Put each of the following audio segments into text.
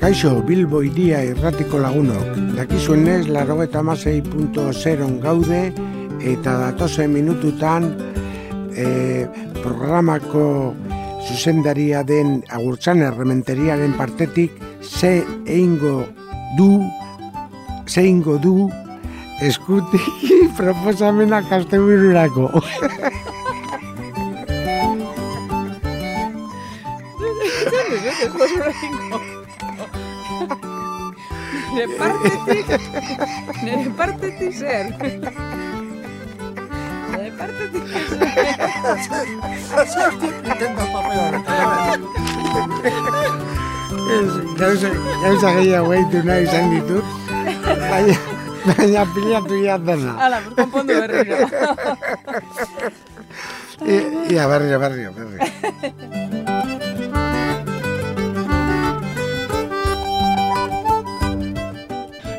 Kaixo, Bilbo iria irratiko lagunok. Dakizuenez, laro eta zeron gaude, eta datozen minututan e, programako zuzendaria den agurtzan errementeriaren partetik ze eingo du, ze eingo du eskutik proposamena kastebururako. Nire partetik, nire partetik zer. Nire partetik zer. Ez, Gauza, gauza gehiago egitu nahi izan ditut, baina, baina pilatu ia dena. Hala, bur konpondu berriro. I- Ia, berrio, berrio, berrio.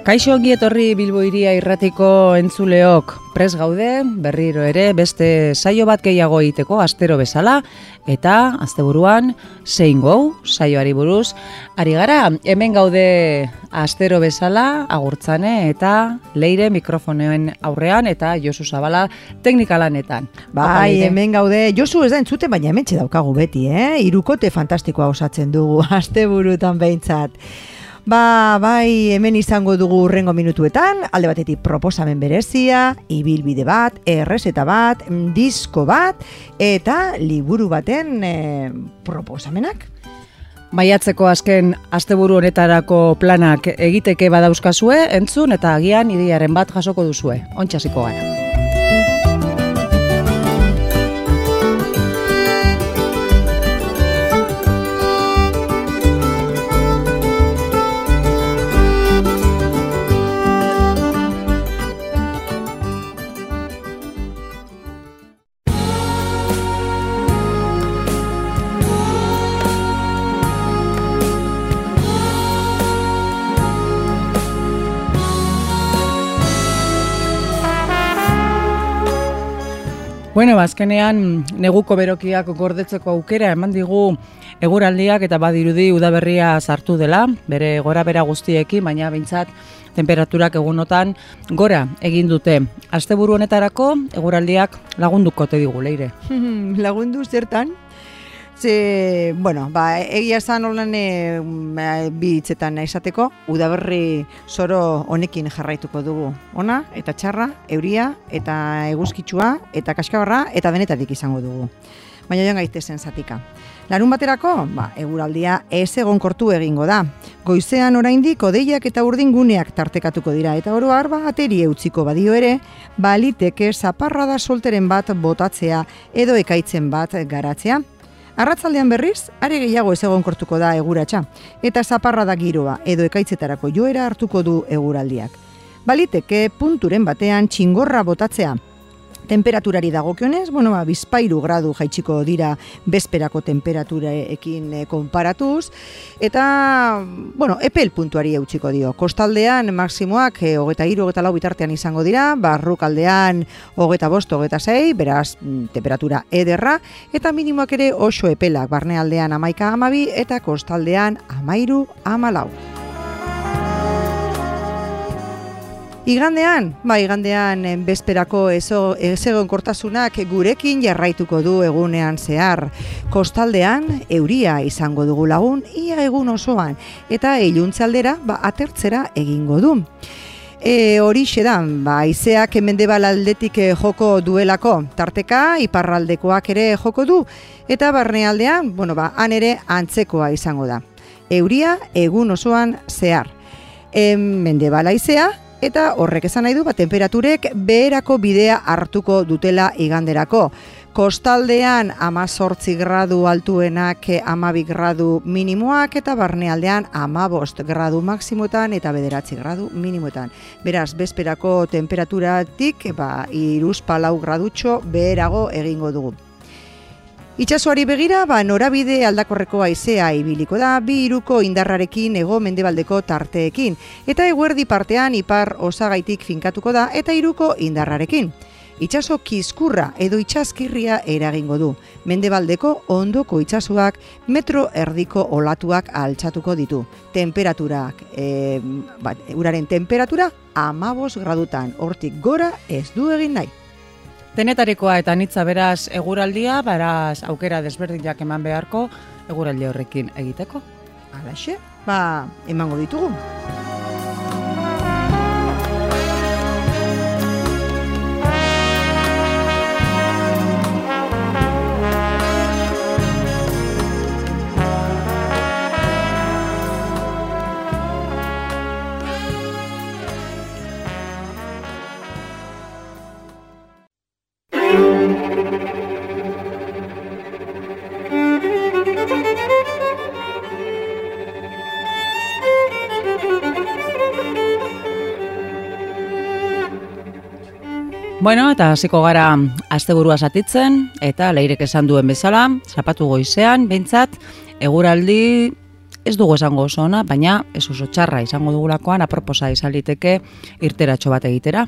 Kaixo ongi etorri Bilbo iria irratiko entzuleok pres gaude, berriro ere beste saio bat gehiago egiteko astero bezala eta asteburuan zein gou saioari buruz ari gara hemen gaude astero bezala agurtzane eta leire mikrofonoen aurrean eta Josu Zabala teknikalanetan. Bai, Leire. hemen gaude, Josu ez da entzuten, baina hemen daukagu beti, eh? Irukote fantastikoa osatzen dugu, asteburutan behintzat. Ba, bai, hemen izango dugu urrengo minutuetan, alde batetik proposamen berezia, ibilbide bat, errezeta bat, mm, disko bat, eta liburu baten eh, proposamenak. Maiatzeko azken asteburu honetarako planak egiteke badauzkazue, entzun eta agian idearen bat jasoko duzue. Ontxasiko gara. Bueno, bazkenean neguko berokiak gordetzeko aukera eman digu eguraldiak eta badirudi udaberria sartu dela, bere gora bera guztiekin, baina behintzat temperaturak egunotan gora egin dute. Asteburu honetarako eguraldiak lagunduko te digu, leire. Lagundu zertan? Ze, bueno, ba, egia esan holan e, bi hitzetan esateko, udaberri soro honekin jarraituko dugu. Ona, eta txarra, euria, eta eguzkitsua, eta kaskabarra, eta denetatik izango dugu. Baina joan gaitezen zatika. Larun baterako, ba, eguraldia ez egonkortu egingo da. Goizean oraindik odeiak eta urdinguneak tartekatuko dira eta oro har ba ateri eutziko badio ere, baliteke zaparrada solteren bat botatzea edo ekaitzen bat garatzea. Arratzaldean berriz, are gehiago ez egonkortuko da eguratsa, eta zaparrada giroa edo ekaitzetarako joera hartuko du eguraldiak. Baliteke punturen batean txingorra botatzea, Temperaturari dagokionez, bueno, ba, bizpairu gradu jaitsiko dira bezperako temperaturaekin e, konparatuz, eta, bueno, epel puntuari eutxiko dio. Kostaldean, maksimoak, e, hogeta iru, hogeta lau bitartean izango dira, barrukaldean, hogeta bost, hogeta zei, beraz, mm, temperatura ederra, eta minimoak ere oso epelak, barnealdean amaika amabi, eta kostaldean amairu amalau. Igandean, ba, igandean eh, bezperako ezo, ezegonkortasunak gurekin jarraituko du egunean zehar. Kostaldean, euria izango dugu lagun, ia egun osoan, eta iluntzaldera, ba, atertzera egingo du. E, horixe da, ba, izeak mendebal aldetik eh, joko duelako, tarteka iparraldekoak ere joko du, eta barnealdean, bueno, ba, han ere antzekoa izango da. Euria egun osoan zehar. E, mendebala izea, eta horrek esan nahi du ba, temperaturek beherako bidea hartuko dutela iganderako. Kostaldean amazortzi gradu altuenak amabi gradu minimoak eta barnealdean amabost gradu maksimoetan eta bederatzi gradu minimoetan. Beraz, bezperako temperaturatik ba, iruz palau gradutxo beherago egingo dugu. Itxasoari begira, ba, norabide aldakorreko haizea ibiliko da, bi iruko indarrarekin ego mendebaldeko tarteekin, eta eguerdi partean ipar osagaitik finkatuko da, eta iruko indarrarekin. Itxaso kizkurra edo itxaskirria eragingo du. Mendebaldeko ondoko itxasoak metro erdiko olatuak altxatuko ditu. Temperaturak, e, bat, uraren temperatura amabos gradutan, hortik gora ez du egin nahi. Denetarikoa eta nitza beraz eguraldia, beraz aukera desberdinak eman beharko eguraldi horrekin egiteko. Alaxe, ba, emango ditugu. Bueno, eta hasiko gara asteburua satitzen, eta leirek esan duen bezala, zapatu goizean, behintzat, eguraldi ez dugu esango oso ona, baina ez oso txarra izango dugulakoan, aproposa izaliteke irteratxo bat egitera.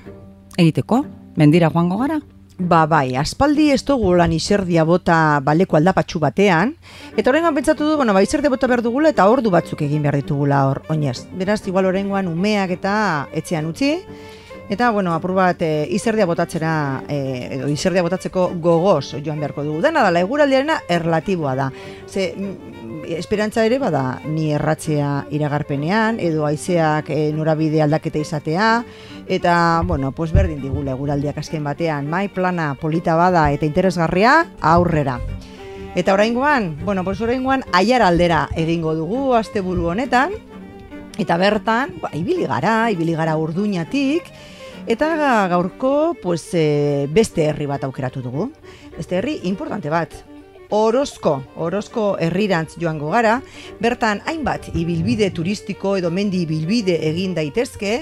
Egiteko, mendira joango gara? Ba, bai, aspaldi ez dugu lan izerdia bota baleko aldapatxu batean, eta horrengan pentsatu du, bueno, ba, izerdia bota behar dugula eta ordu batzuk egin behar ditugula hor, oinez. Beraz, igual horrengoan umeak eta etxean utzi, Eta, bueno, apur bat, e, izerdia botatzera, e, edo izerdia botatzeko gogoz joan beharko dugu. Dena da, eguraldiarena erlatiboa da. Ze, mm, esperantza ere bada, ni erratzea iragarpenean, edo haizeak e, norabide aldaketa izatea, eta, bueno, pues berdin digula eguraldiak azken batean, mai plana polita bada eta interesgarria aurrera. Eta oraingoan, bueno, pues oraingoan aiar aldera egingo dugu asteburu honetan, eta bertan, ba, ibili gara, ibili gara urduñatik, Eta gaurko pues, e, beste herri bat aukeratu dugu. Beste herri importante bat. Orozko, Orozko herrirantz joango gara, bertan hainbat ibilbide turistiko edo mendi ibilbide egin daitezke,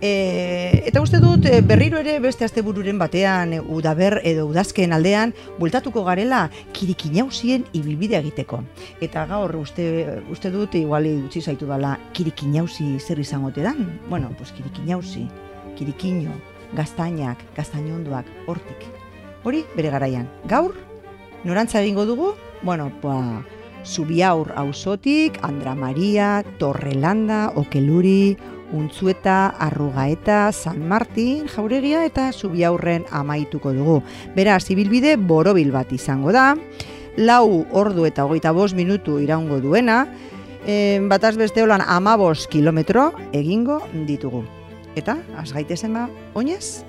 e, eta uste dut e, berriro ere beste astebururen batean udaber edo udazken aldean bultatuko garela kirikinauzien ibilbidea egiteko. Eta gaur uste, uste dut iguali utzi zaitu dela kirikinauzi zer izango dan? Bueno, pues kirikinauzi kirikino, gaztainak, gaztainonduak, hortik. Hori bere garaian. Gaur, norantza egingo dugu, bueno, ba, Zubiaur auzotik, Andra Maria, Torrelanda, Okeluri, Untzueta, Arrugaeta, San Martin, Jauregia eta Zubiaurren amaituko dugu. Beraz, ibilbide borobil bat izango da, lau ordu eta hogeita bost minutu iraungo duena, e, bataz beste holan amabos kilometro egingo ditugu. Eta, az gaitezen ba, oinez?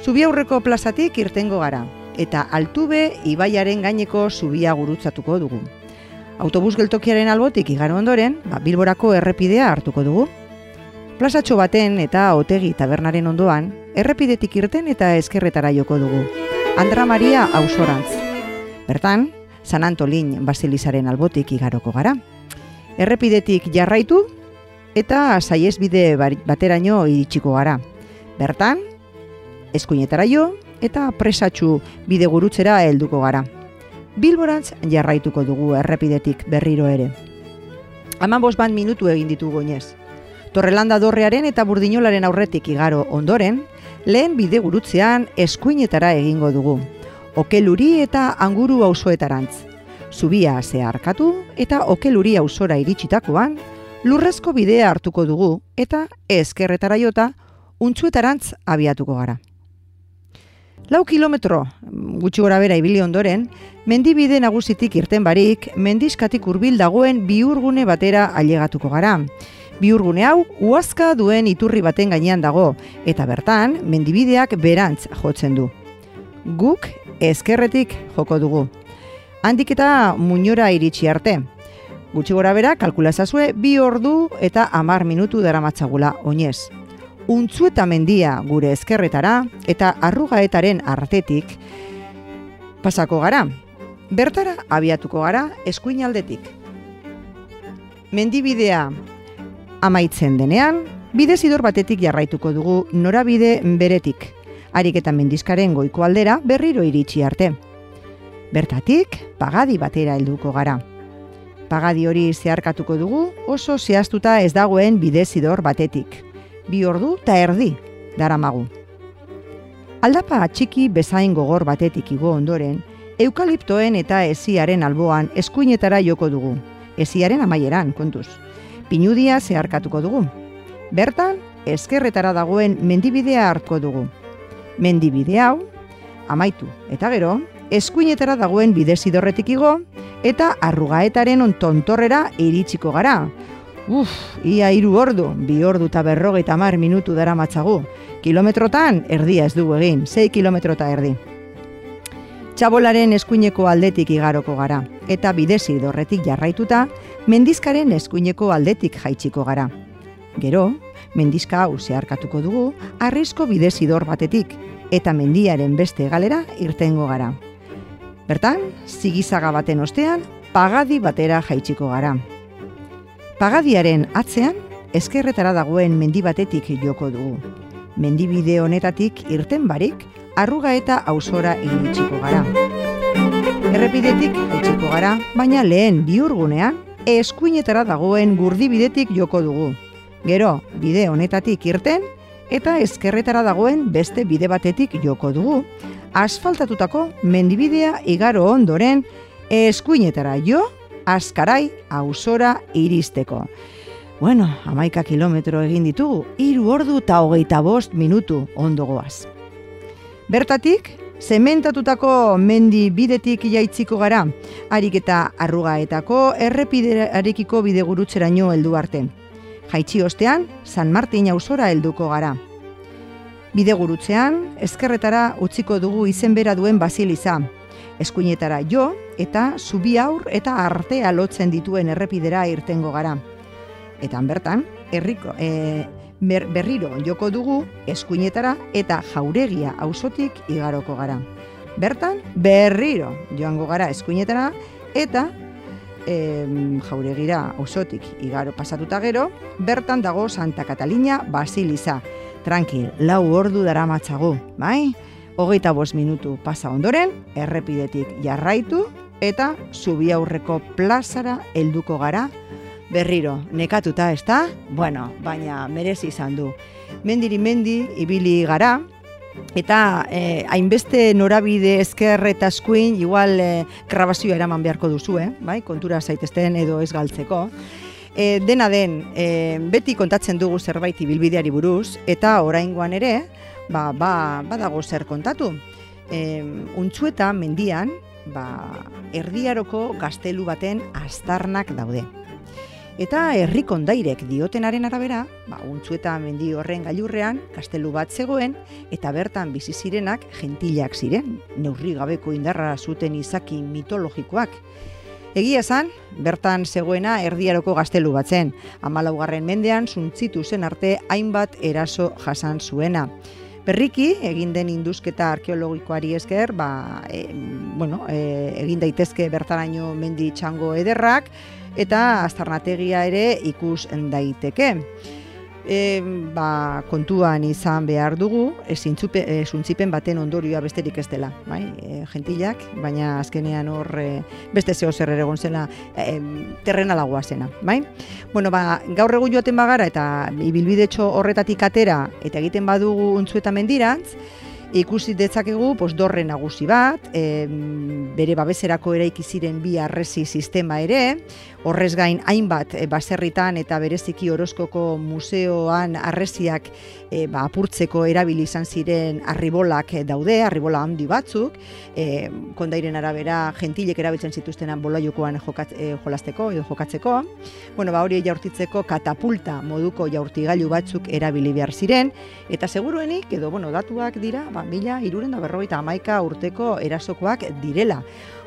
Zubi aurreko plazatik irtengo gara, eta altube ibaiaren gaineko zubia gurutzatuko dugu. Autobus geltokiaren albotik igaro ondoren, ba, bilborako errepidea hartuko dugu. Plazatxo baten eta otegi tabernaren ondoan, errepidetik irten eta eskerretara joko dugu. Andra Maria ausorantz. Bertan, San Antolin Basilizaren albotik igaroko gara. Errepidetik jarraitu eta saiesbide bateraino iritsiko gara. Bertan, eskuinetara jo eta presatxu bide gurutzera helduko gara. Bilborantz jarraituko dugu errepidetik berriro ere. Haman bost bat minutu egin ditugu goinez. Torrelanda dorrearen eta burdinolaren aurretik igaro ondoren, lehen bide gurutzean eskuinetara egingo dugu. Okeluri eta anguru auzoetarantz. Zubia zeharkatu eta okeluri auzora iritsitakoan, lurrezko bidea hartuko dugu eta ezkerretara jota untzuetarantz abiatuko gara. Lau kilometro gutxi gora bera ibili ondoren, mendibide nagusitik irten barik, mendiskatik hurbil dagoen biurgune batera ailegatuko gara. Biurgune hau, uazka duen iturri baten gainean dago, eta bertan, mendibideak berantz jotzen du. Guk ezkerretik joko dugu. Handik eta muñora iritsi arte, Gutxi gora bera, kalkula ezazue, bi ordu eta amar minutu dara matzagula oinez. Untzu eta mendia gure ezkerretara eta arrugaetaren artetik pasako gara. Bertara abiatuko gara eskuin aldetik. Mendibidea amaitzen denean, bide zidor batetik jarraituko dugu norabide beretik. Harik eta mendizkaren goiko aldera berriro iritsi arte. Bertatik, pagadi batera helduko gara pagadi hori zeharkatuko dugu oso zehaztuta ez dagoen bidezidor batetik. Bi ordu eta erdi daramagu. Aldapa txiki bezain gogor batetik igo ondoren, eukaliptoen eta eziaren alboan eskuinetara joko dugu. Eziaren amaieran, kontuz. Pinudia zeharkatuko dugu. Bertan, eskerretara dagoen mendibidea hartuko dugu. Mendibide hau, amaitu, eta gero, eskuinetara dagoen bidezidorretik igo, eta arrugaetaren ontontorrera iritsiko gara. Uf, ia hiru ordu, bi ordu eta berrogeita mar minutu dara matzagu. Kilometrotan, erdia ez dugu egin, 6 kilometrota erdi. Txabolaren eskuineko aldetik igaroko gara, eta bidezi dorretik jarraituta, mendizkaren eskuineko aldetik jaitsiko gara. Gero, mendizka hau zeharkatuko dugu, arrisko bidezidor batetik, eta mendiaren beste galera irtengo gara. Bertan, zigizaga baten ostean, pagadi batera jaitsiko gara. Pagadiaren atzean, eskerretara dagoen mendi batetik joko dugu. Mendibide honetatik irten barik, arruga eta auzora iritsiko gara. Errepidetik jaitsiko gara, baina lehen biurgunean, eskuinetara dagoen gurdibidetik joko dugu. Gero, bide honetatik irten, eta eskerretara dagoen beste bide batetik joko dugu, asfaltatutako mendibidea igaro ondoren, eskuinetara jo, askarai auzora iristeko. Bueno, amaika kilometro egin ditugu, hiru ordu eta hogeita bost minutu ondo goaz. Bertatik, zementatutako mendi bidetik jaitziko gara, harik eta arrugaetako errepidearekiko bidegurutzeraino heldu arte. Jaitsi ostean, San Martin auzora helduko gara. Bidegurutzean, ezkerretara utziko dugu izenbera duen basiliza. Eskuinetara jo eta zubi aur eta artea lotzen dituen errepidera irtengo gara. Eta bertan, herriko e, ber, berriro joko dugu eskuinetara eta jauregia auzotik igaroko gara. Bertan, berriro joango gara eskuinetara eta e, jauregira auzotik igaro pasatuta gero, bertan dago Santa Catalina Basiliza. Tranquil, lau ordu dara matzagu, bai? Hogeita bost minutu pasa ondoren, errepidetik jarraitu eta zubi aurreko plazara helduko gara berriro, nekatuta, ez da? Bueno, baina merezi izan du. Mendiri mendi, ibili gara, eta eh, hainbeste norabide ezker eta eskuin, igual eh, grabazioa eraman beharko duzu, eh? bai? kontura zaitezten edo ez galtzeko. E, dena den, e, beti kontatzen dugu zerbait ibilbideari buruz, eta oraingoan ere, ba, ba, badago zer kontatu. E, untzueta mendian, ba, erdiaroko gaztelu baten astarnak daude. Eta herri kondairek diotenaren arabera, ba, untzueta mendi horren gailurrean, gaztelu bat zegoen, eta bertan bizi zirenak gentilak ziren, neurri gabeko indarra zuten izaki mitologikoak. Egia esan, bertan zegoena erdiaroko gaztelu batzen, amalaugarren mendean zuntzitu zen arte hainbat eraso jasan zuena. Berriki, egin den induzketa arkeologikoari esker, ba, e, bueno, e, egin daitezke bertaraino mendi txango ederrak, eta aztarnategia ere ikus daiteke. E, ba, kontuan izan behar dugu, ezintzupe, e, zuntzipen baten ondorioa besterik ez dela, bai? E, gentilak, baina azkenean hor e, beste zeo zer ere zela e, terrena lagoa zena, bai? Bueno, ba, gaur egun joaten bagara eta ibilbidetxo horretatik atera eta egiten badugu untzueta mendirantz, ikusi detzakegu pos, dorre nagusi bat, e, bere babeserako eraiki ziren bi arresi sistema ere, horrez gain hainbat e, baserritan eta bereziki Orozkoko museoan arresiak e, ba, apurtzeko erabili izan ziren arribolak daude, arribola handi batzuk, e, kondairen arabera gentilek erabiltzen zituztenan bola jokoan jokat, e, jolasteko edo jokatzeko, bueno, ba, hori jaurtitzeko katapulta moduko jaurtigailu batzuk erabili behar ziren, eta seguruenik, edo bueno, datuak dira, ba, mila iruren da berroita amaika urteko erasokoak direla.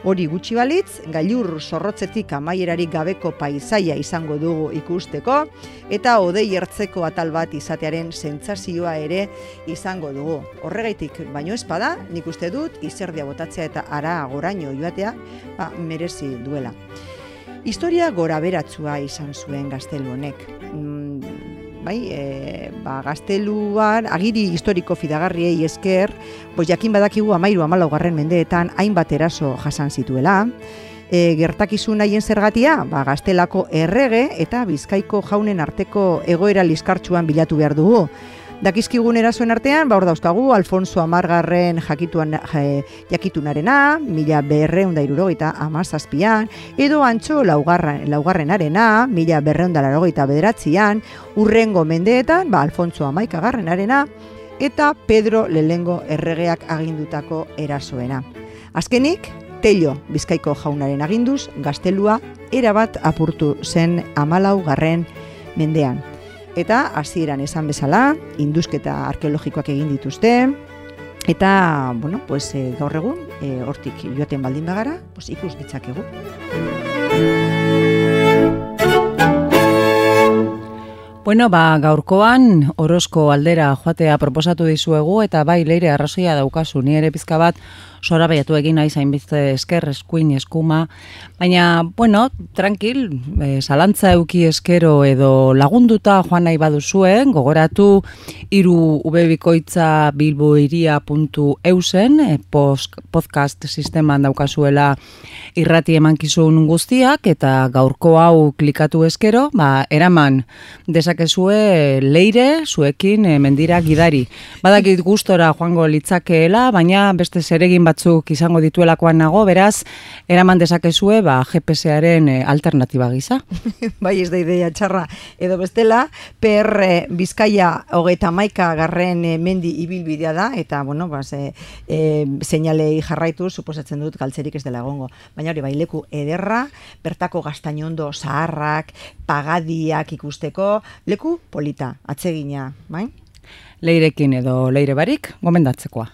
Hori gutxi balitz, gailur zorrotzetik amaierarik gabeko paisaia izango dugu ikusteko, eta odei ertzeko atal bat izatearen sentsazioa ere izango dugu. Horregaitik, baino espada, nik uste dut, izerdia botatzea eta ara goraino joatea, ba, merezi duela. Historia gora beratzua izan zuen gaztelu honek. Bai, e, ba, gazteluan, agiri historiko fidagarriei esker, pues jakin badakigu amairu amalau garren mendeetan hainbat eraso jasan zituela, e, gertakizun haien zergatia, ba, gaztelako errege eta bizkaiko jaunen arteko egoera liskartsuan bilatu behar dugu. Dakizkigun erasoen artean, ba hor dauzkagu, Alfonso Amargarren jakituan, ja, jakitunarena, mila berreunda irurogeita amazazpian, edo antxo laugarren, laugarrenarena, mila berreunda larogeita bederatzian, urrengo mendeetan, ba Alfonso Amaikagarrenarena, eta Pedro Lelengo erregeak agindutako erasoena. Azkenik, Tello Bizkaiko jaunaren aginduz, gaztelua erabat apurtu zen amalau garren mendean. Eta hasieran esan bezala, induzketa arkeologikoak egin dituzte, eta, bueno, pues, e, gaur egun, e, hortik joaten baldin bagara, pues, ikus ditzakegu. Bueno, ba, gaurkoan Orozko aldera joatea proposatu dizuegu eta bai leire arrazoia daukazu ni ere pizka bat sora baiatu egin nahi zainbizte esker, eskuin, eskuma, baina, bueno, tranquil, e, salantza euki eskero edo lagunduta joan nahi baduzuen, gogoratu iru ubebikoitza bilboiria.eusen, e, podcast sisteman daukazuela irrati emankizun guztiak, eta gaurko hau klikatu eskero, ba, eraman dezakezue leire, zuekin e, mendira gidari. Badakit gustora joango litzakeela, baina beste zeregin batzuk izango dituelakoan nago, beraz, eraman dezakezue, ba, GPS-aren e, alternatiba gisa. bai, ez da ideia txarra edo bestela, per e, Bizkaia hogeita maika garren e, mendi ibilbidea da, eta, bueno, ba, ze, e, seinalei jarraitu, suposatzen dut, galtzerik ez dela egongo. Baina hori, bai, leku ederra, bertako gaztainondo zaharrak, pagadiak ikusteko, leku polita, atsegina, bai? Leirekin edo leire barik, gomendatzekoa.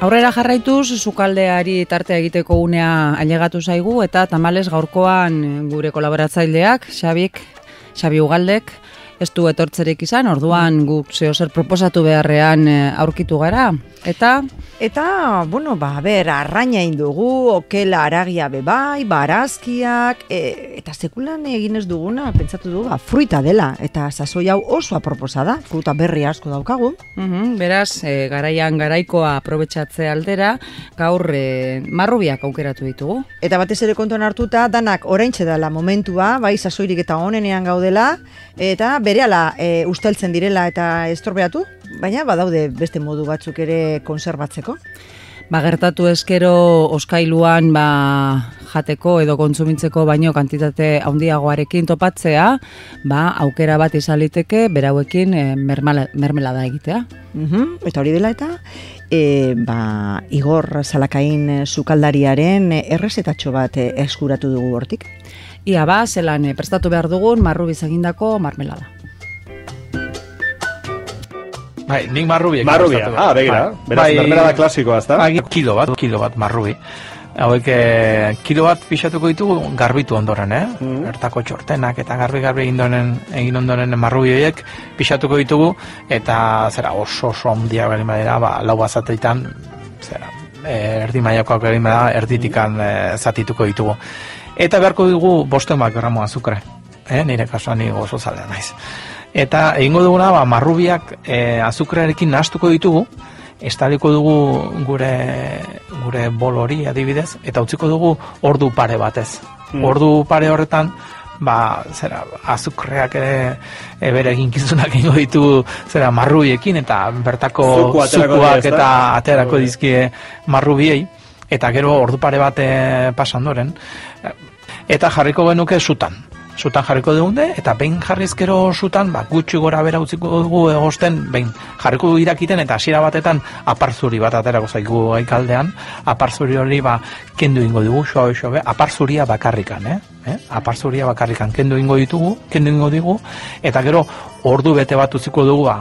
Aurrera jarraituz, sukaldeari tartea egiteko unea ailegatu zaigu eta tamales gaurkoan gure kolaboratzaileak, Xabik, Xabi Ugaldek, ez du etortzerik izan, orduan guk zeo zer proposatu beharrean eh, aurkitu gara. Eta Eta, bueno, ba, ber, arraina indugu, okela aragia bebai, barazkiak, e, eta sekulan egin ez duguna, pentsatu du, ba, fruita dela, eta sasoi hau oso aproposa da, fruta berri asko daukagu. Mhm, beraz, e, garaian garaikoa aprobetxatze aldera, gaur e, marrubiak aukeratu ditugu. Eta batez ere kontuan hartuta, danak oraintxe dela momentua, bai, sasoirik eta onenean gaudela, eta berehala e, usteltzen direla eta estorbeatu, baina badaude beste modu batzuk ere konserbatzeko. Ba, gertatu eskero oskailuan ba, jateko edo kontsumitzeko baino kantitate handiagoarekin topatzea, ba, aukera bat izaliteke berauekin e, mermelada egitea. Uhum, eta hori dela eta, e, ba, Igor Zalakain sukaldariaren errezetatxo bat e, eskuratu dugu hortik. Ia ba, zelan e, prestatu behar dugun marrubiz egindako marmelada. Bai, nik marrubiek. Marrubia, ah, begira. Bai, Beraz, bai, mermelada klasikoa, ezta? Bai, kilo bat, kilo bat marrubi. Hauek eh, kilo bat pixatuko ditugu garbitu ondoren, eh? Mhm. Ertako txortenak eta garbi-garbi egin ondoren, egin ondoren marrubi horiek pixatuko ditugu eta zera oso oso handia bali badira, ba, lau bazateitan, zera, eh, erdi maiakoak bali badira, erditikan eh, zatituko ditugu. Eta beharko dugu bosten bat gramo azukre, eh? Nire kasuan ni oso zalea naiz. Eta egingo duguna, ba, marrubiak e, azukrearekin nahastuko ditugu, estaliko dugu gure, gure bol hori adibidez, eta utziko dugu ordu pare batez. Mm. Ordu pare horretan, ba, zera, azukreak ere e, bere eginkizunak egingo ditu zera marrubiekin, eta bertako zukuak eta aterako dizkie marrubiei, eta gero ordu pare bat e, pasandoren, eta jarriko genuke sutan. Sutan jarriko dugunde, eta behin jarrizkero sutan, ba, gutxi gora bera utziko dugu egosten, behin jarriko irakiten, eta hasiera batetan aparzuri bat aterako zaigu aikaldean, aparzuri hori ba, kendu ingo dugu, xoa xoa, aparzuria bakarrikan, eh? eh? Aparzuria bakarrikan kendu ingo ditugu, kendu ingo digu, eta gero ordu bete bat utziko dugu ba,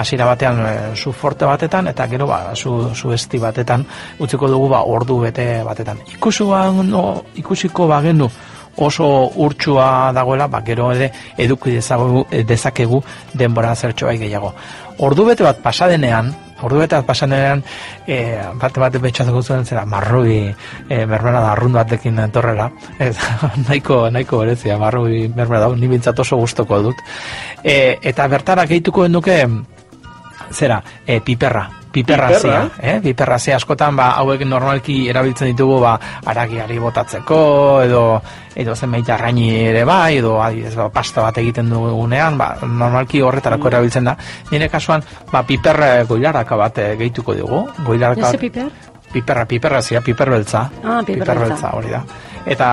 hasiera batean e, su forte batetan eta gero ba su, su esti batetan utziko dugu ba ordu bete batetan. Ikusi ba, no, ikusiko bagenu oso urtsua dagoela, ba, gero ere eduki dezagu, dezakegu denbora zertxo bai gehiago. Ordu bete bat pasadenean, ordu bete bat pasadenean, e, bate bat betxatuko zuen zera, marrui e, mermela da arrun batekin etorrela, ez, nahiko, nahiko berezia, marrui mermela da, ni bintzat oso gustoko dut. E, eta bertara gehituko nuke zera, e, piperra, piperrazia, Piperra? eh? Piperrazia askotan ba hauek normalki erabiltzen ditugu ba aragiari botatzeko edo edo zenbait arraini ere bai edo adibidez ba, pasta bat egiten dugunean ba normalki horretarako erabiltzen da. Nire kasuan ba piper goilaraka bat eh, gehituko dugu. Goilaraka piper? piperra, piperrazia, piperbeltza. Ah, piperbeltza. hori da. Eta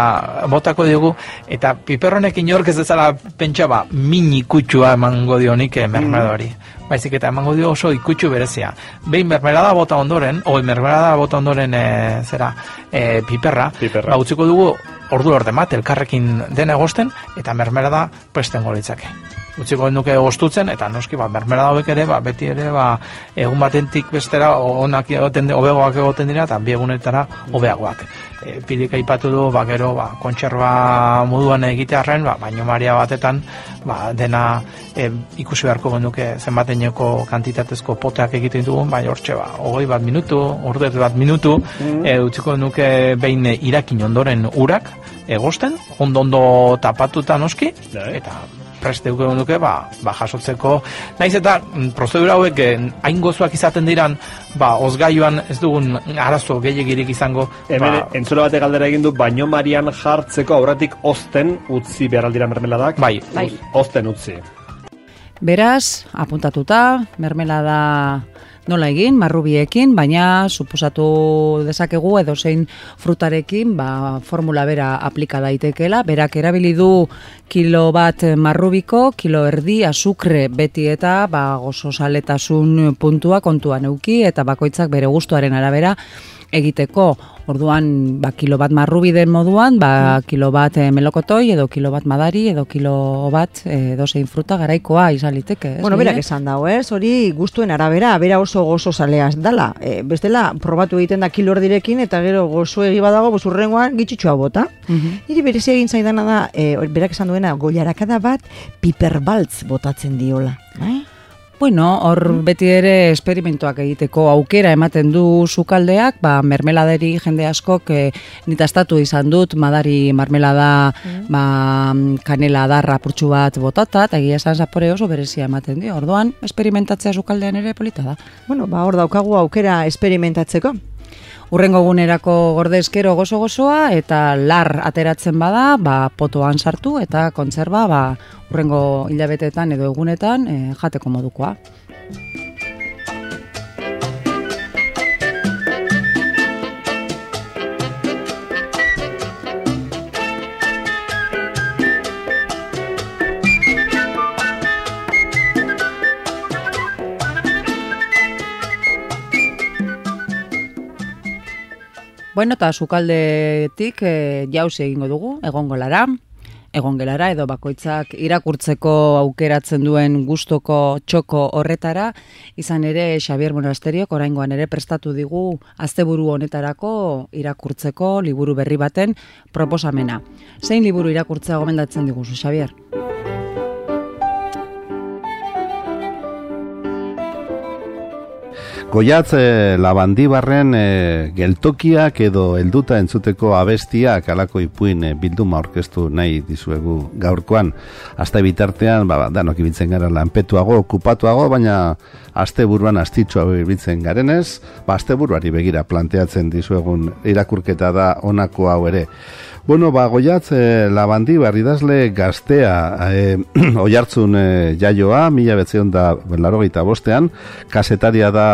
botako diogu, eta piperronek inork ez dezala pentsa ba, mini kutsua emango dionik eh, mermeladori. Baizik eta emango dio oso ikutsu berezia. Behin mermelada bota ondoren, oi mermelada bota ondoren e, zera e, piperra, Piperra. ba, utziko dugu ordu orde bat elkarrekin dena egosten eta mermelada presten litzake. Utziko nuke gostutzen eta noski ba mermelada hauek ere ba beti ere ba egun batentik bestera onak egoten hobegoak egoten dira eta bi egunetara hobeagoak. E, pilik aipatu du ba gero ba kontserba moduan egitearren ba baino maria batetan ba dena e, ikusi beharko genuke zenbateineko kantitatezko poteak egiten dugun bai hortxe ba 20 bat minutu, ordu bat minutu e, utziko nuke behin irakin ondoren urak egosten, ondo ondo tapatuta noski, Bai. eta preste duke nuke, ba, ba jasotzeko. Naiz eta mm, prozedura hauek eh, hain gozoak izaten diran, ba, ozgaioan ez dugun arazo gehiagirik izango, Hemen ba, entzule bate galdera egin du baino marian jartzeko aurretik ozten utzi behar aldira mermeladak. Bai. Bai. Ozten utzi. Beraz, apuntatuta, mermelada nola egin, marrubiekin, baina suposatu dezakegu edo zein frutarekin, ba, formula bera aplika daitekeela, berak erabili du kilo bat marrubiko, kilo erdi azukre beti eta ba, gozo saletasun puntua kontuan euki eta bakoitzak bere gustuaren arabera egiteko. Orduan, ba, kilo bat marrubi den moduan, ba, kilo bat eh, melokotoi, edo kilo bat madari, edo kilo bat eh, edozein fruta garaikoa izan liteke. ez, Bueno, berak esan dago, ez? Hori gustuen arabera, bera oso gozo zalea dala. E, bestela, probatu egiten da kilo erdirekin, eta gero gozo egi badago, bozurrengoan gitxutxoa bota. Mhm. Niri berezi egin zaidana da, e, berak esan duena, goiarakada bat piperbaltz botatzen diola. Bai? Bueno, hor beti ere esperimentuak egiteko aukera ematen du sukaldeak, ba, mermeladeri jende askok e, nitastatu izan dut, madari marmelada ba, kanela darra purtsu bat botata, eta egia esan zapore oso berezia ematen dio. Orduan, esperimentatzea sukaldean ere polita da. Bueno, ba, hor daukagu aukera esperimentatzeko. Urrengo gunerako gorde eskero gozo gozoa eta lar ateratzen bada, ba, potoan sartu eta kontserba ba, urrengo hilabetetan edo egunetan e, jateko modukoa. Bueno, eta sukaldetik e, jauzi egingo dugu, egongo lara, egon gelara edo bakoitzak irakurtzeko aukeratzen duen gustoko txoko horretara, izan ere Xavier Monasteriok oraingoan ere prestatu digu asteburu honetarako irakurtzeko liburu berri baten proposamena. Zein liburu irakurtzea gomendatzen diguzu, Xavier? Goiatz e, labandibarren e, geltokiak edo helduta entzuteko abestiak alako ipuin e, bilduma orkestu nahi dizuegu gaurkoan. Aste bitartean, ba, ba, danok ibiltzen gara lanpetuago, okupatuago, baina aste buruan astitxua ibiltzen garenez, ba, aste buruari begira planteatzen dizuegun irakurketa da honako hau ere. Bueno, ba, goiatz, e, labandi barridazle gaztea e, oiartzun e, jaioa, mila betzion da larogeita bostean, kasetaria da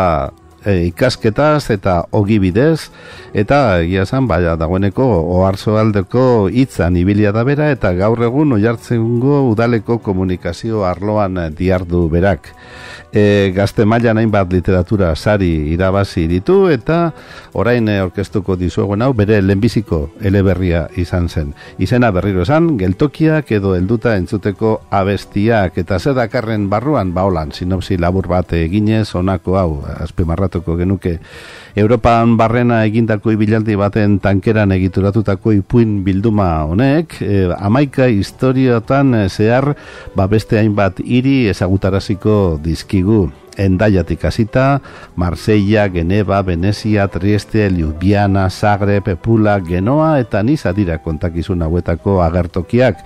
e, ikasketaz eta ogibidez, eta egia esan, baina dagoeneko oharzo aldeko hitzan ibilia da bera, eta gaur egun oiartzengo udaleko komunikazio arloan diardu berak. E, gazte mailan hainbat literatura sari irabazi ditu, eta orain orkestuko dizuegun hau bere lehenbiziko eleberria izan zen. Izena berriro esan, geltokiak edo helduta entzuteko abestiak, eta zer dakarren barruan, ba holan, sinopsi labur bat eginez, honako hau, azpimarratuko genuke, Europan barrena egindako ibilaldi baten tankeran egituratutako ipuin bilduma honek, e, amaika historiotan e, zehar ba beste hainbat hiri ezagutaraziko dizkigu. Endaiatik hasita, Marseilla, Geneva, Venezia, Trieste, Ljubljana, Zagreb, Pula, Genoa eta Niza dira kontakizun hauetako agertokiak.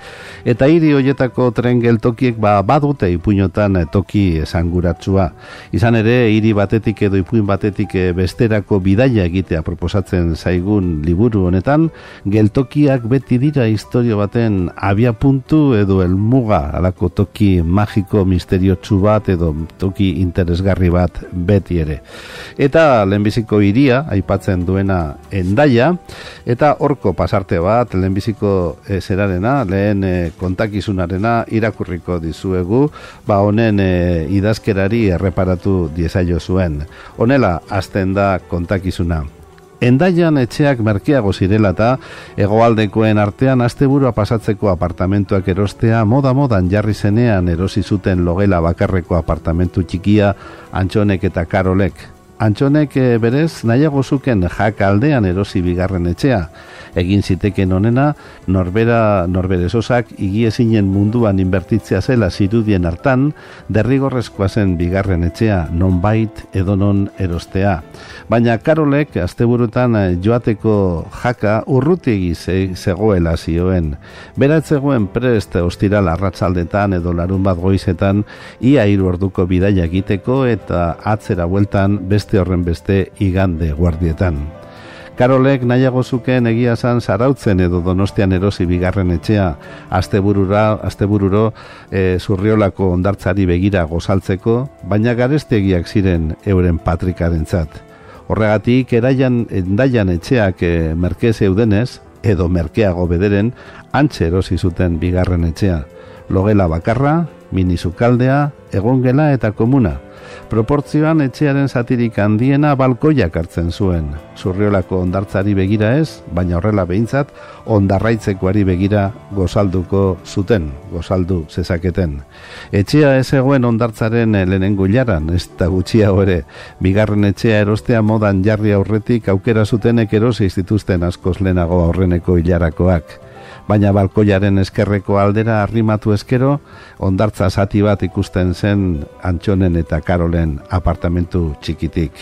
Eta hiri hoietako tren geltokiek ba, badute ipuinotan toki esanguratsua. Izan ere, hiri batetik edo ipuin batetik besterako bidaia egitea proposatzen zaigun liburu honetan, geltokiak beti dira historio baten abia puntu edo elmuga alako toki magiko misteriotsu bat edo toki interesgarri bat beti ere. Eta lehenbiziko iria, aipatzen duena endaia, eta horko pasarte bat, lehenbiziko e, zerarena, lehen e, kontakizunarena irakurriko dizuegu, ba honen e, idazkerari erreparatu diezaio zuen. Honela, azten da kontakizuna. Endaian etxeak merkeago zirela eta hegoaldekoen artean asteburua pasatzeko apartamentuak erostea moda-modan jarri zenean erosi zuten logela bakarreko apartamentu txikia Antxonek eta Karolek. Antxonek eh, berez nahiago zuken jak aldean erosi bigarren etxea. Egin ziteken onena, norbera norberezosak igiezinen munduan inbertitzea zela zirudien hartan, derrigorrezkoa zen bigarren etxea, nonbait edonon erostea. Baina Karolek asteburutan eh, joateko jaka urrutigi zegoela zioen. Berat zegoen prest ostiral arratsaldetan edo larun bat goizetan ia hiru orduko bidaia egiteko eta atzera bueltan beste beste horren beste igande guardietan. Karolek nahiago zuken egia zan zarautzen edo donostian erosi bigarren etxea, asteburura, astebururo e, zurriolako ondartzari begira gozaltzeko, baina garestegiak ziren euren patrikaren zat. Horregatik, eraian, endaian etxeak e, merke zeudenez, edo merkeago bederen, antxe erosi zuten bigarren etxea. Logela bakarra, minizukaldea, egongela eta komuna – Proportzioan etxearen zatirik handiena balkoiak hartzen zuen. Zurriolako ondartzari begira ez, baina horrela behintzat, ondarraitzekoari begira gozalduko zuten, gozaldu zezaketen. Etxea ez egoen ondartzaren lehenengo hilaran, ez da gutxia ere, bigarren etxea erostea modan jarri aurretik aukera zutenek erosi zituzten askoz lehenago aurreneko hilarakoak baina balkoiaren eskerreko aldera arrimatu eskero, ondartza zati bat ikusten zen Antxonen eta Karolen apartamentu txikitik.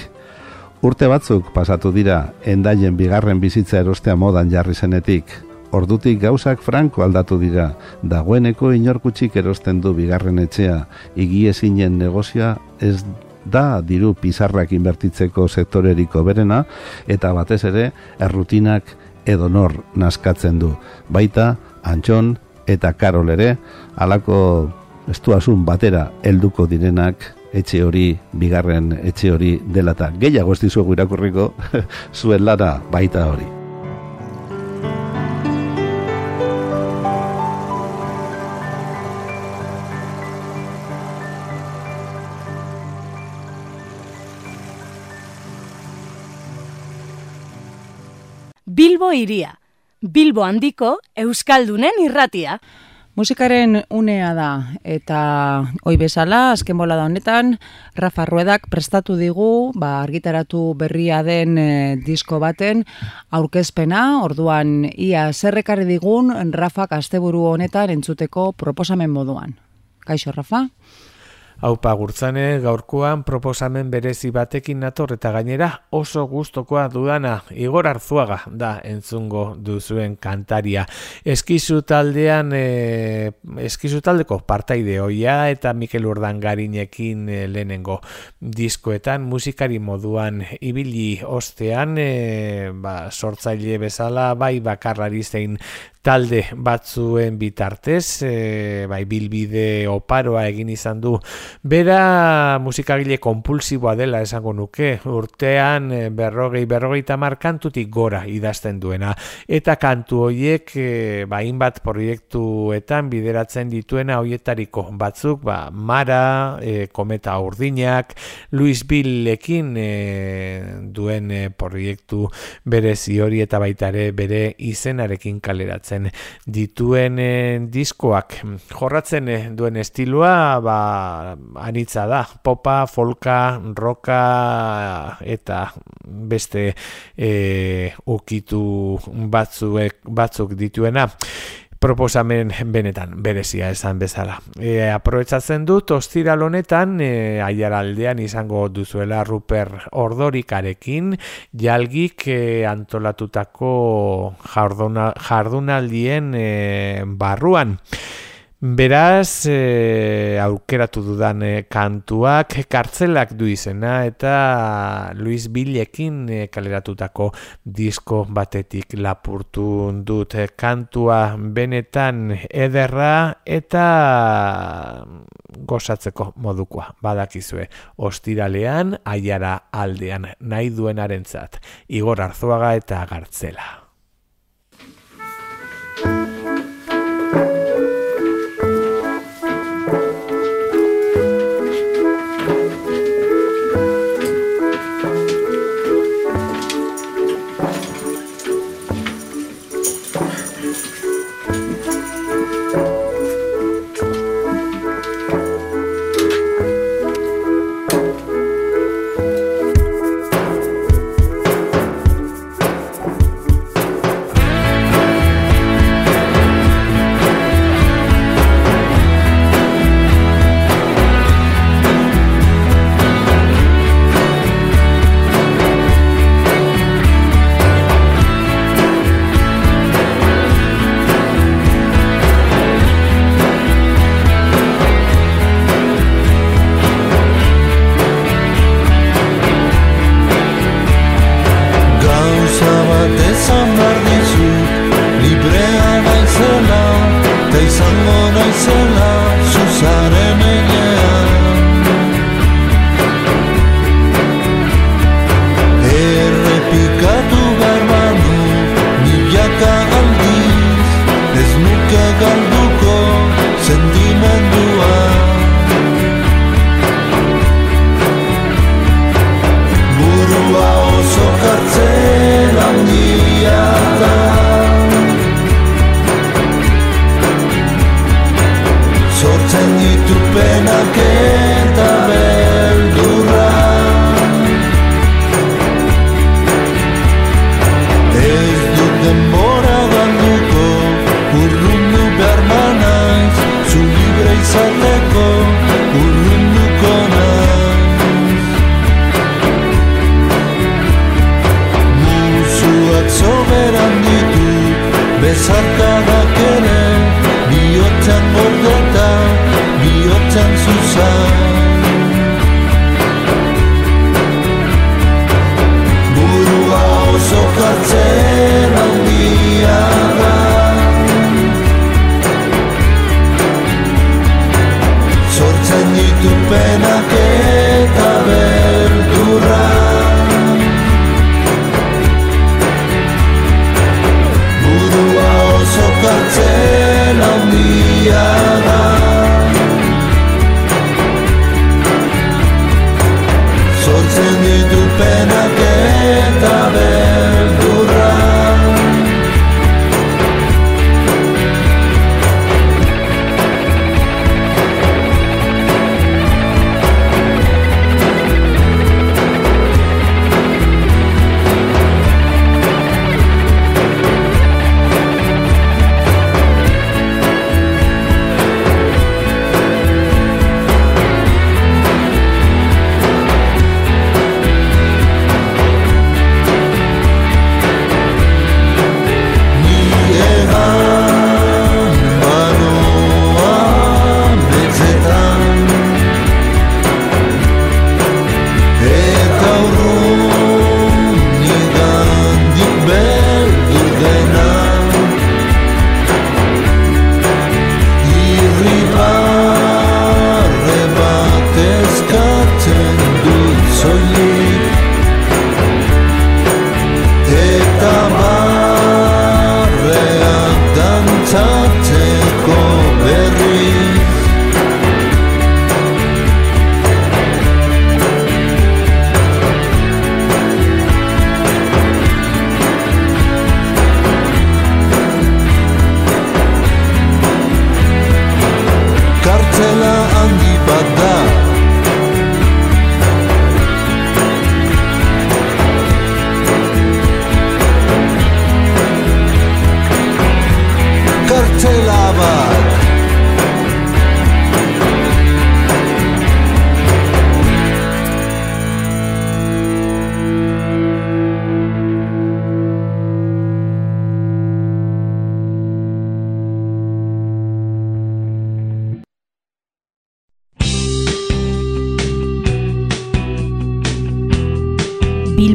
Urte batzuk pasatu dira, endaien bigarren bizitza erostea modan jarri zenetik, ordutik gauzak franko aldatu dira, dagoeneko inorkutsik erosten du bigarren etxea, igiezinen negozia ez da diru pizarrak inbertitzeko sektoreriko berena, eta batez ere, errutinak edo nor naskatzen du. Baita, Antxon eta Karol ere, alako estuasun batera helduko direnak etxe hori, bigarren etxe hori dela eta gehiago ez dizuegu irakurriko zuen lara baita hori. Bilbo iria. Bilbo handiko Euskaldunen irratia. Musikaren unea da, eta hoi bezala, azken bola da honetan, Rafa Ruedak prestatu digu, ba, argitaratu berria den e, disko baten, aurkezpena, orduan, ia zerrekarri digun, Rafak asteburu honetan entzuteko proposamen moduan. Kaixo, Rafa? Haupa gurtzane gaurkoan proposamen berezi batekin nator eta gainera oso gustokoa dudana Igor Arzuaga da entzungo duzuen kantaria. Eskizu taldean e, eskizu taldeko partaide hoia eta Mikel Urdangarinekin e, lehenengo diskoetan musikari moduan ibili ostean e, ba, sortzaile bezala bai bakarrari zein talde batzuen bitartez, e, bai bilbide oparoa egin izan du. Bera musikagile kompulsiboa dela esango nuke, urtean e, berrogei, berrogei tamar kantutik gora idazten duena. Eta kantu horiek, e, ba, inbat proiektuetan bideratzen dituena hoietariko batzuk, ba, Mara, e, Kometa Urdinak, Luis Billekin e, duen e, proiektu berezi hori eta baitare bere izenarekin kaleratzen dituen eh, diskoak jorratzen eh, duen estiloa ba anitza da popa folka roka eta beste e, ukitu batzuek batzuk dituena proposamen benetan berezia esan bezala. E, aprobetsatzen dut ostiral honetan e, aiaraldean izango duzuela Ruper Ordorikarekin jalgik e, antolatutako jarduna, jardunaldien e, barruan. Beraz, e, aukeratu dudan e, kantuak kartzelak du izena eta Luis Billekin e, kaleratutako disko batetik lapurtu dut. Kantua benetan ederra eta gozatzeko modukoa badakizue ostiralean aiara aldean nahi duenarentzat. Igor arzuaga eta gartzela.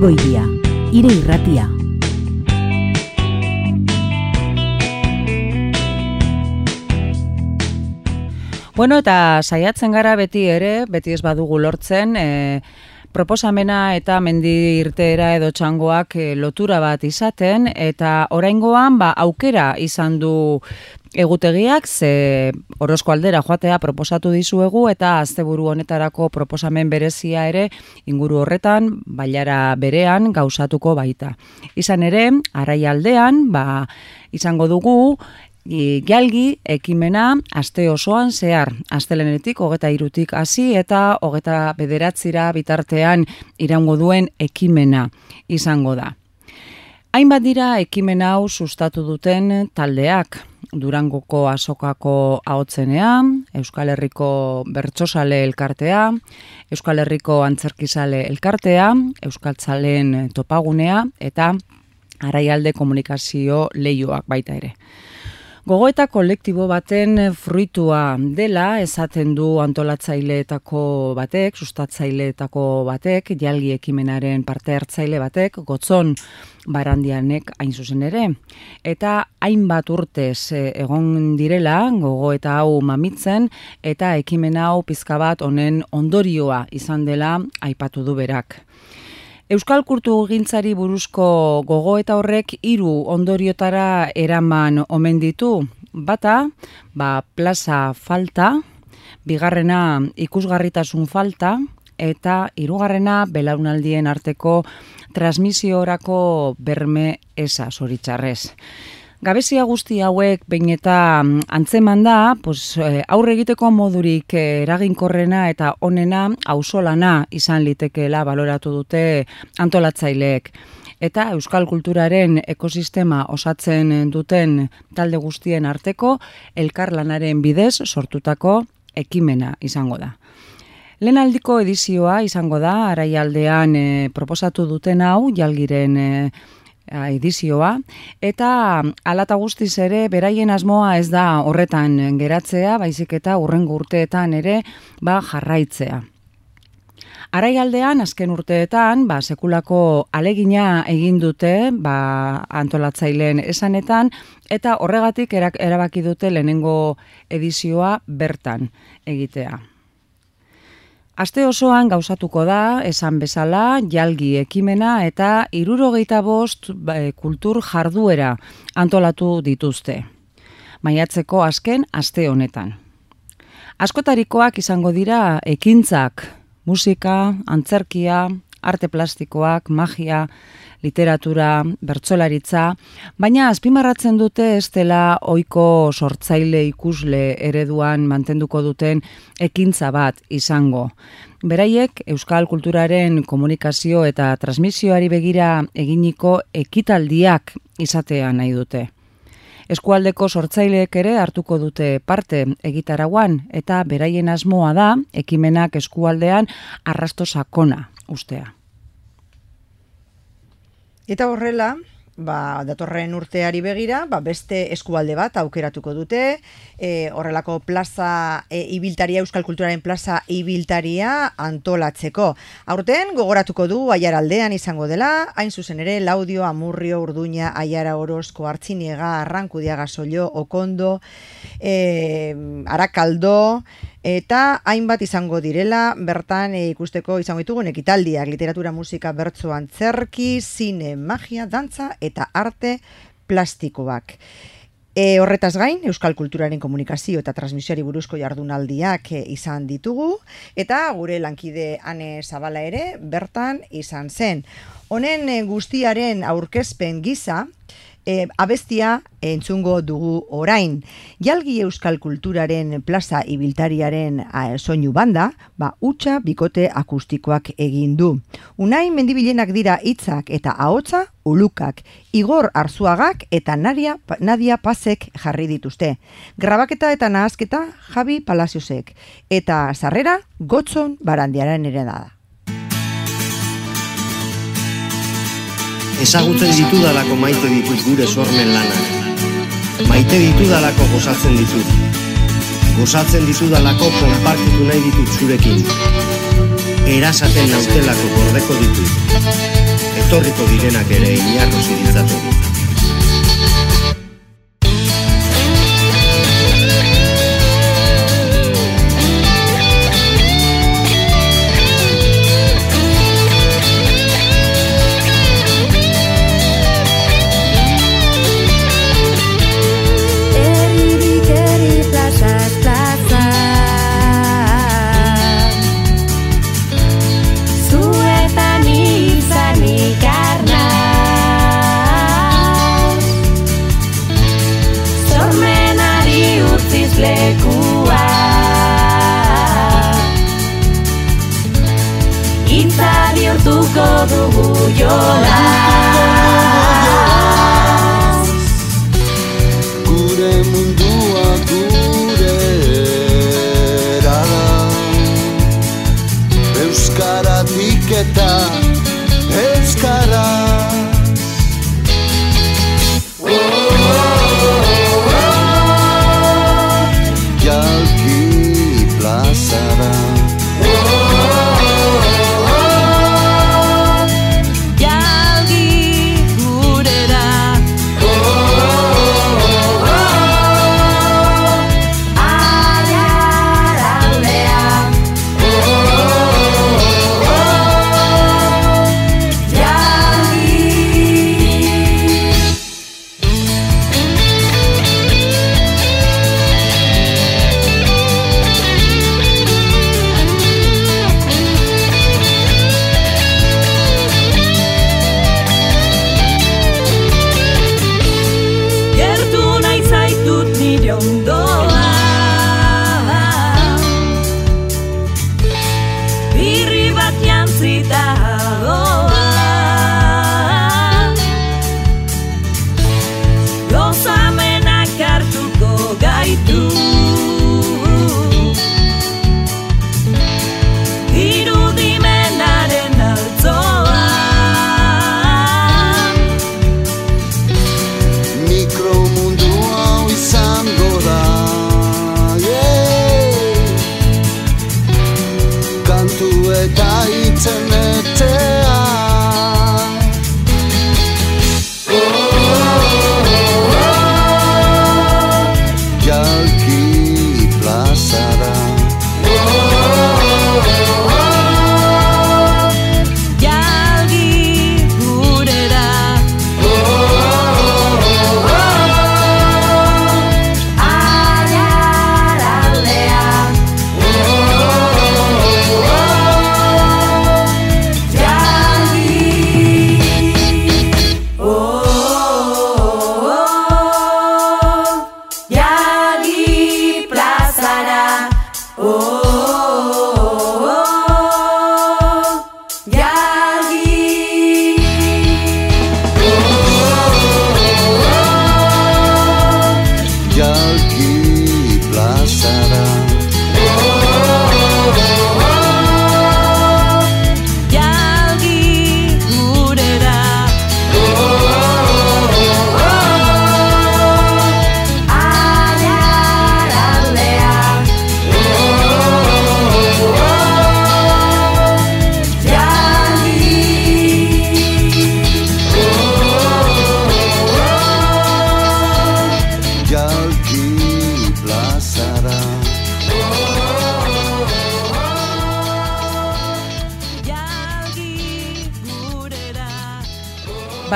Bilbo iria, ire irratia. Bueno, eta saiatzen gara beti ere, beti ez badugu lortzen, e, proposamena eta mendi irteera edo txangoak e, lotura bat izaten, eta oraingoan ba, aukera izan du egutegiak, ze orozko aldera joatea proposatu dizuegu, eta azteburu honetarako proposamen berezia ere inguru horretan, bailara berean gauzatuko baita. Izan ere, arai aldean, ba, izango dugu, galgi ekimena aste osoan zehar, astelenetik hogeta irutik hasi eta hogeta bederatzira bitartean iraungo duen ekimena izango da. Hainbat dira ekimen hau sustatu duten taldeak, Durangoko azokako ahotzenea, Euskal Herriko Bertsosale elkartea, Euskal Herriko Antzerkizale elkartea, Euskaltzalen topagunea eta Araialde komunikazio leioak baita ere. Gogoeta kolektibo baten fruitua dela esaten du antolatzaileetako batek, sustatzaileetako batek, jalgi ekimenaren parte hartzaile batek, gotzon barandianek hain zuzen ere. Eta hainbat urtez eh, egon direla gogoeta hau mamitzen eta ekimen hau pizka bat honen ondorioa izan dela aipatu du berak. Euskal Kurtu gintzari buruzko gogo eta horrek hiru ondoriotara eraman omen ditu. Bata, ba, plaza falta, bigarrena ikusgarritasun falta, eta hirugarrena belaunaldien arteko transmisiorako berme esa zoritxarrez. Gabezia guzti hauek behin eta mm, antzeman da, pues, eh, aurre egiteko modurik eh, eraginkorrena eta onena ausolana izan litekeela baloratu dute antolatzaileek. Eta euskal kulturaren ekosistema osatzen duten talde guztien arteko elkarlanaren bidez sortutako ekimena izango da. Lehen aldiko edizioa izango da, araialdean e, proposatu duten hau, jalgiren e, edizioa eta alata guztiz ere beraien asmoa ez da horretan geratzea, baizik eta urrengo urteetan ere ba jarraitzea. Araialdean azken urteetan ba sekulako alegina egin dute ba antolatzaileen esanetan eta horregatik erabaki dute lehenengo edizioa bertan egitea. Aste osoan gauzatuko da, esan bezala, jalgi ekimena eta irurogeita bost ba, e, kultur jarduera antolatu dituzte. Maiatzeko azken aste honetan. Askotarikoak izango dira ekintzak, musika, antzerkia, arte plastikoak, magia, literatura, bertsolaritza, baina azpimarratzen dute ez dela oiko sortzaile ikusle ereduan mantenduko duten ekintza bat izango. Beraiek Euskal Kulturaren komunikazio eta transmisioari begira eginiko ekitaldiak izatea nahi dute. Eskualdeko sortzaileek ere hartuko dute parte egitaraguan eta beraien asmoa da ekimenak eskualdean arrasto sakona ustea. Eta horrela, ba, datorren urteari begira, ba, beste eskualde bat aukeratuko dute, e, horrelako plaza e, ibiltaria, Euskal Kulturaren plaza ibiltaria antolatzeko. Aurten, gogoratuko du aiar aldean izango dela, hain zuzen ere, laudio, amurrio, urduña, aiara orozko, hartziniega, arrankudiaga, solio, okondo, e, arakaldo, eta hainbat izango direla bertan e, ikusteko izango ditugun ekitaldiak literatura musika bertso antzerki zine magia dantza eta arte plastikoak E, horretaz gain, Euskal Kulturaren komunikazio eta transmisioari buruzko jardunaldiak e, izan ditugu, eta gure lankide ane zabala ere, bertan izan zen. Honen e, guztiaren aurkezpen gisa, e, abestia entzungo dugu orain. Jalgi Euskal Kulturaren plaza ibiltariaren soinu banda, ba, utxa bikote akustikoak egin du. Unai mendibilenak dira hitzak eta ahotsa ulukak, igor arzuagak eta nadia, nadia pasek jarri dituzte. Grabaketa eta nahazketa Javi Palaziosek. Eta sarrera gotzon barandiaren ere da. Ezagutzen ditudalako maite ditut gure sormen lanak. Maite ditudalako gozatzen ditut. Gozatzen ditudalako konpartitu nahi ditut zurekin. Erasaten nautelako gordeko ditut. etorriko direnak ere inarrosi ditzaten. order rule your life.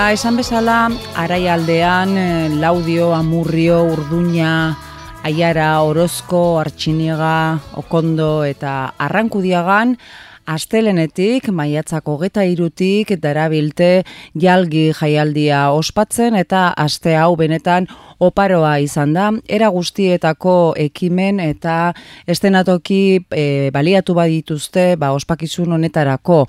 Esan bezala, araialdean, eh, laudio, amurrio, urduña, aiara, orozko, artxiniega, okondo eta arrankudiagan, Astelenetik, maiatzako geta irutik, darabilte jalgi jaialdia ospatzen eta aste hau benetan oparoa izan da. Era guztietako ekimen eta estenatoki e, baliatu badituzte ba, ospakizun honetarako.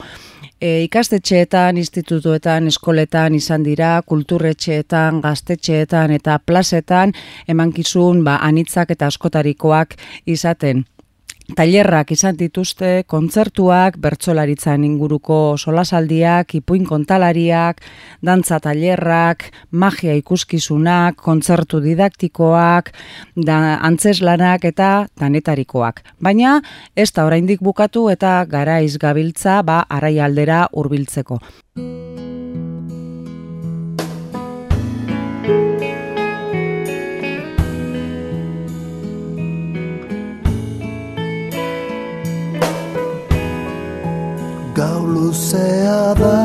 E, ikastetxeetan, institutuetan, eskoletan izan dira, kulturretxeetan, gaztetxeetan eta plazetan emankizun ba, anitzak eta askotarikoak izaten. Tailerrak izan dituzte, kontzertuak, bertsolaritzan inguruko solasaldiak, ipuin kontalariak, dantza tailerrak, magia ikuskizunak, kontzertu didaktikoak, da, antzeslanak eta danetarikoak. Baina ez da oraindik bukatu eta garaiz gabiltza ba araialdera hurbiltzeko. Gau luzea da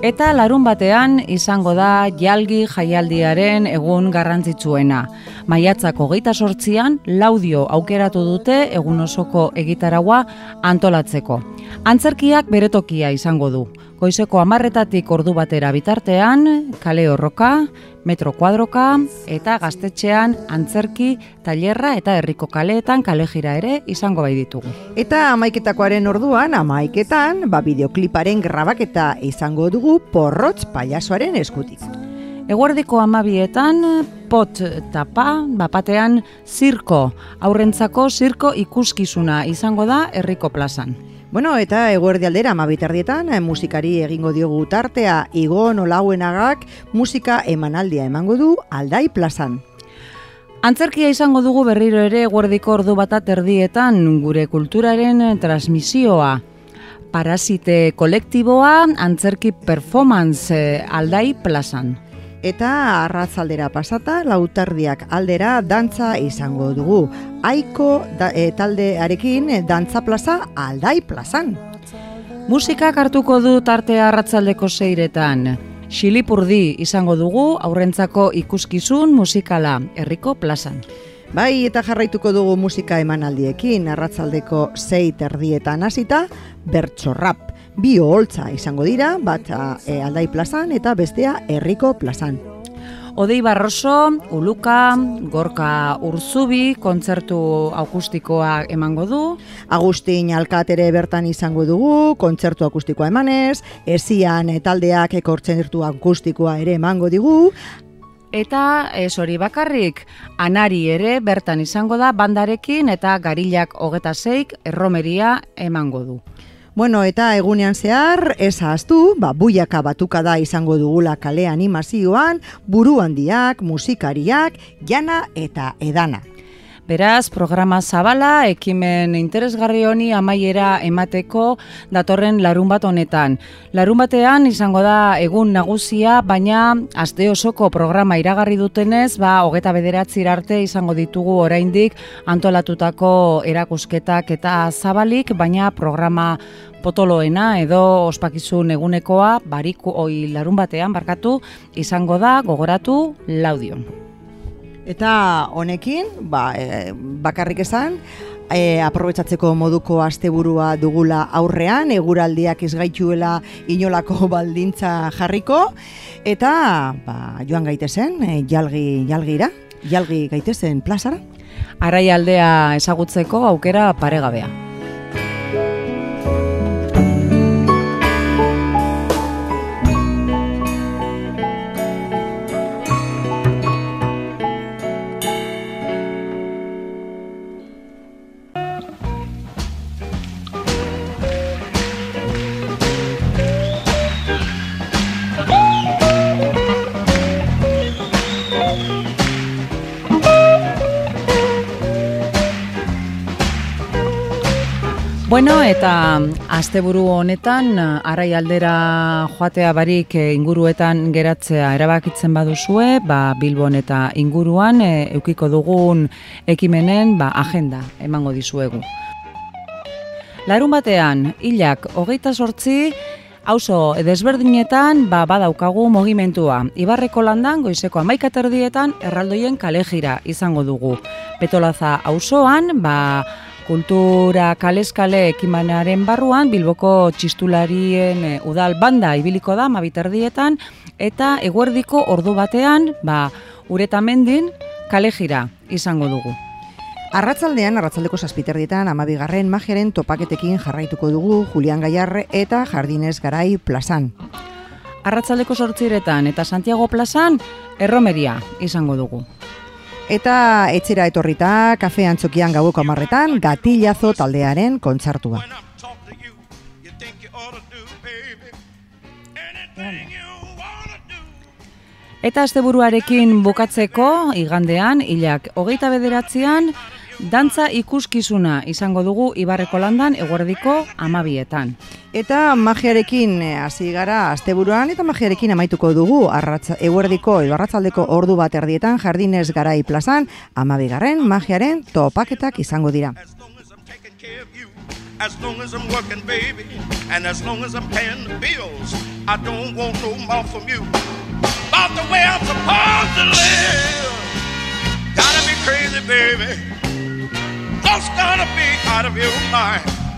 Eta larun batean izango da jalgi jaialdiaren egun garrantzitsuena. Maiatzak hogeita sortzian, laudio aukeratu dute egun osoko egitaragua antolatzeko. Antzerkiak beretokia izango du. Goizeko amarretatik ordu batera bitartean, kale horroka, metro kuadroka eta gaztetxean antzerki, tailerra eta herriko kaleetan kalejira ere izango bai ditugu. Eta amaiketakoaren orduan, amaiketan, ba, bideokliparen grabaketa izango dugu porrotz paiasoaren eskutik. Eguerdiko amabietan, pot tapa, bapatean zirko, aurrentzako zirko ikuskizuna izango da herriko plazan. Bueno, eta eguerdi aldera amabitardietan, eh, musikari egingo diogu tartea Igon Olauenagak musika emanaldia emango du aldai plazan. Antzerkia izango dugu berriro ere eguerdiko ordu batat erdietan gure kulturaren eh, transmisioa. Parasite kolektiboa antzerki performance eh, aldai plazan. Eta arratzaldera pasata, lautardiak aldera dantza izango dugu. Aiko da, e, taldearekin eh, dantza plaza aldai plazan. Musikak hartuko du tartea arratzaldeko seiretan. Xilipurdi izango dugu aurrentzako ikuskizun musikala herriko plazan. Bai, eta jarraituko dugu musika emanaldiekin, arratzaldeko sei terdietan hasita, bertso rap. Bi oholtza izango dira, bat e, aldai plazan eta bestea herriko plazan. Odei Barroso, Uluka, Gorka Urzubi, kontzertu akustikoa emango du. Agustin Alkatere bertan izango dugu, kontzertu akustikoa emanez, esian e, taldeak kontzertu akustikoa ere emango digu, Eta ez hori bakarrik, anari ere bertan izango da bandarekin eta garilak hogeta zeik erromeria emango du. Bueno, eta egunean zehar, ez ahaztu, ba, buiaka batuka da izango dugula kale animazioan, buru handiak, musikariak, jana eta edana. Beraz, programa zabala, ekimen interesgarri honi amaiera emateko datorren larun bat honetan. Larun batean izango da egun nagusia, baina aste osoko programa iragarri dutenez, ba, hogeta bederatzi arte izango ditugu oraindik antolatutako erakusketak eta zabalik, baina programa potoloena edo ospakizun egunekoa bariku oi larun batean barkatu izango da gogoratu laudion. Eta honekin, ba, e, bakarrik esan, e, aprobetsatzeko moduko asteburua dugula aurrean, eguraldiak izgaituela inolako baldintza jarriko, eta ba, joan gaitezen, e, jalgi, jalgira, jalgi gaitezen plazara. Arai aldea ezagutzeko aukera paregabea. Bueno, eta asteburu honetan arai aldera joatea barik eh, inguruetan geratzea erabakitzen baduzue, ba Bilbon eta inguruan e, eukiko dugun ekimenen ba, agenda emango dizuegu. Larun batean, hilak hogeita sortzi, Auzo desberdinetan ba, badaukagu mogimentua. Ibarreko landan goizeko amaikaterdietan erraldoien kalejira izango dugu. Petolaza auzoan, ba, kultura kaleskale ekimanaren barruan Bilboko txistularien e, udal banda ibiliko da mabiterdietan eta eguerdiko ordu batean ba, uretamendin kalejira izango dugu. Arratzaldean, arratzaldeko zazpiterdietan, amabigarren magiaren topaketekin jarraituko dugu Julian Gaiarre eta Jardines Garai plazan. Arratzaldeko sortziretan eta Santiago plazan erromeria izango dugu. Eta etxera etorrita, kafe antzokian gaueko amarretan, gatillazo taldearen kontzartua. Eta asteburuarekin bukatzeko, igandean, hilak hogeita bederatzean, dantza ikuskizuna izango dugu Ibarreko landan eguerdiko amabietan. Eta magiarekin eh, hasi gara asteburuan eta magiarekin amaituko dugu arratza, eguerdiko edo arratzaldeko ordu bat erdietan jardinez garai plazan amabigarren magiaren topaketak izango dira. as long as I'm working, baby, and as long as I'm paying the bills. I don't want no more from you. About the way I'm supposed to live. Gotta be crazy, baby. Just gonna be out of your mind.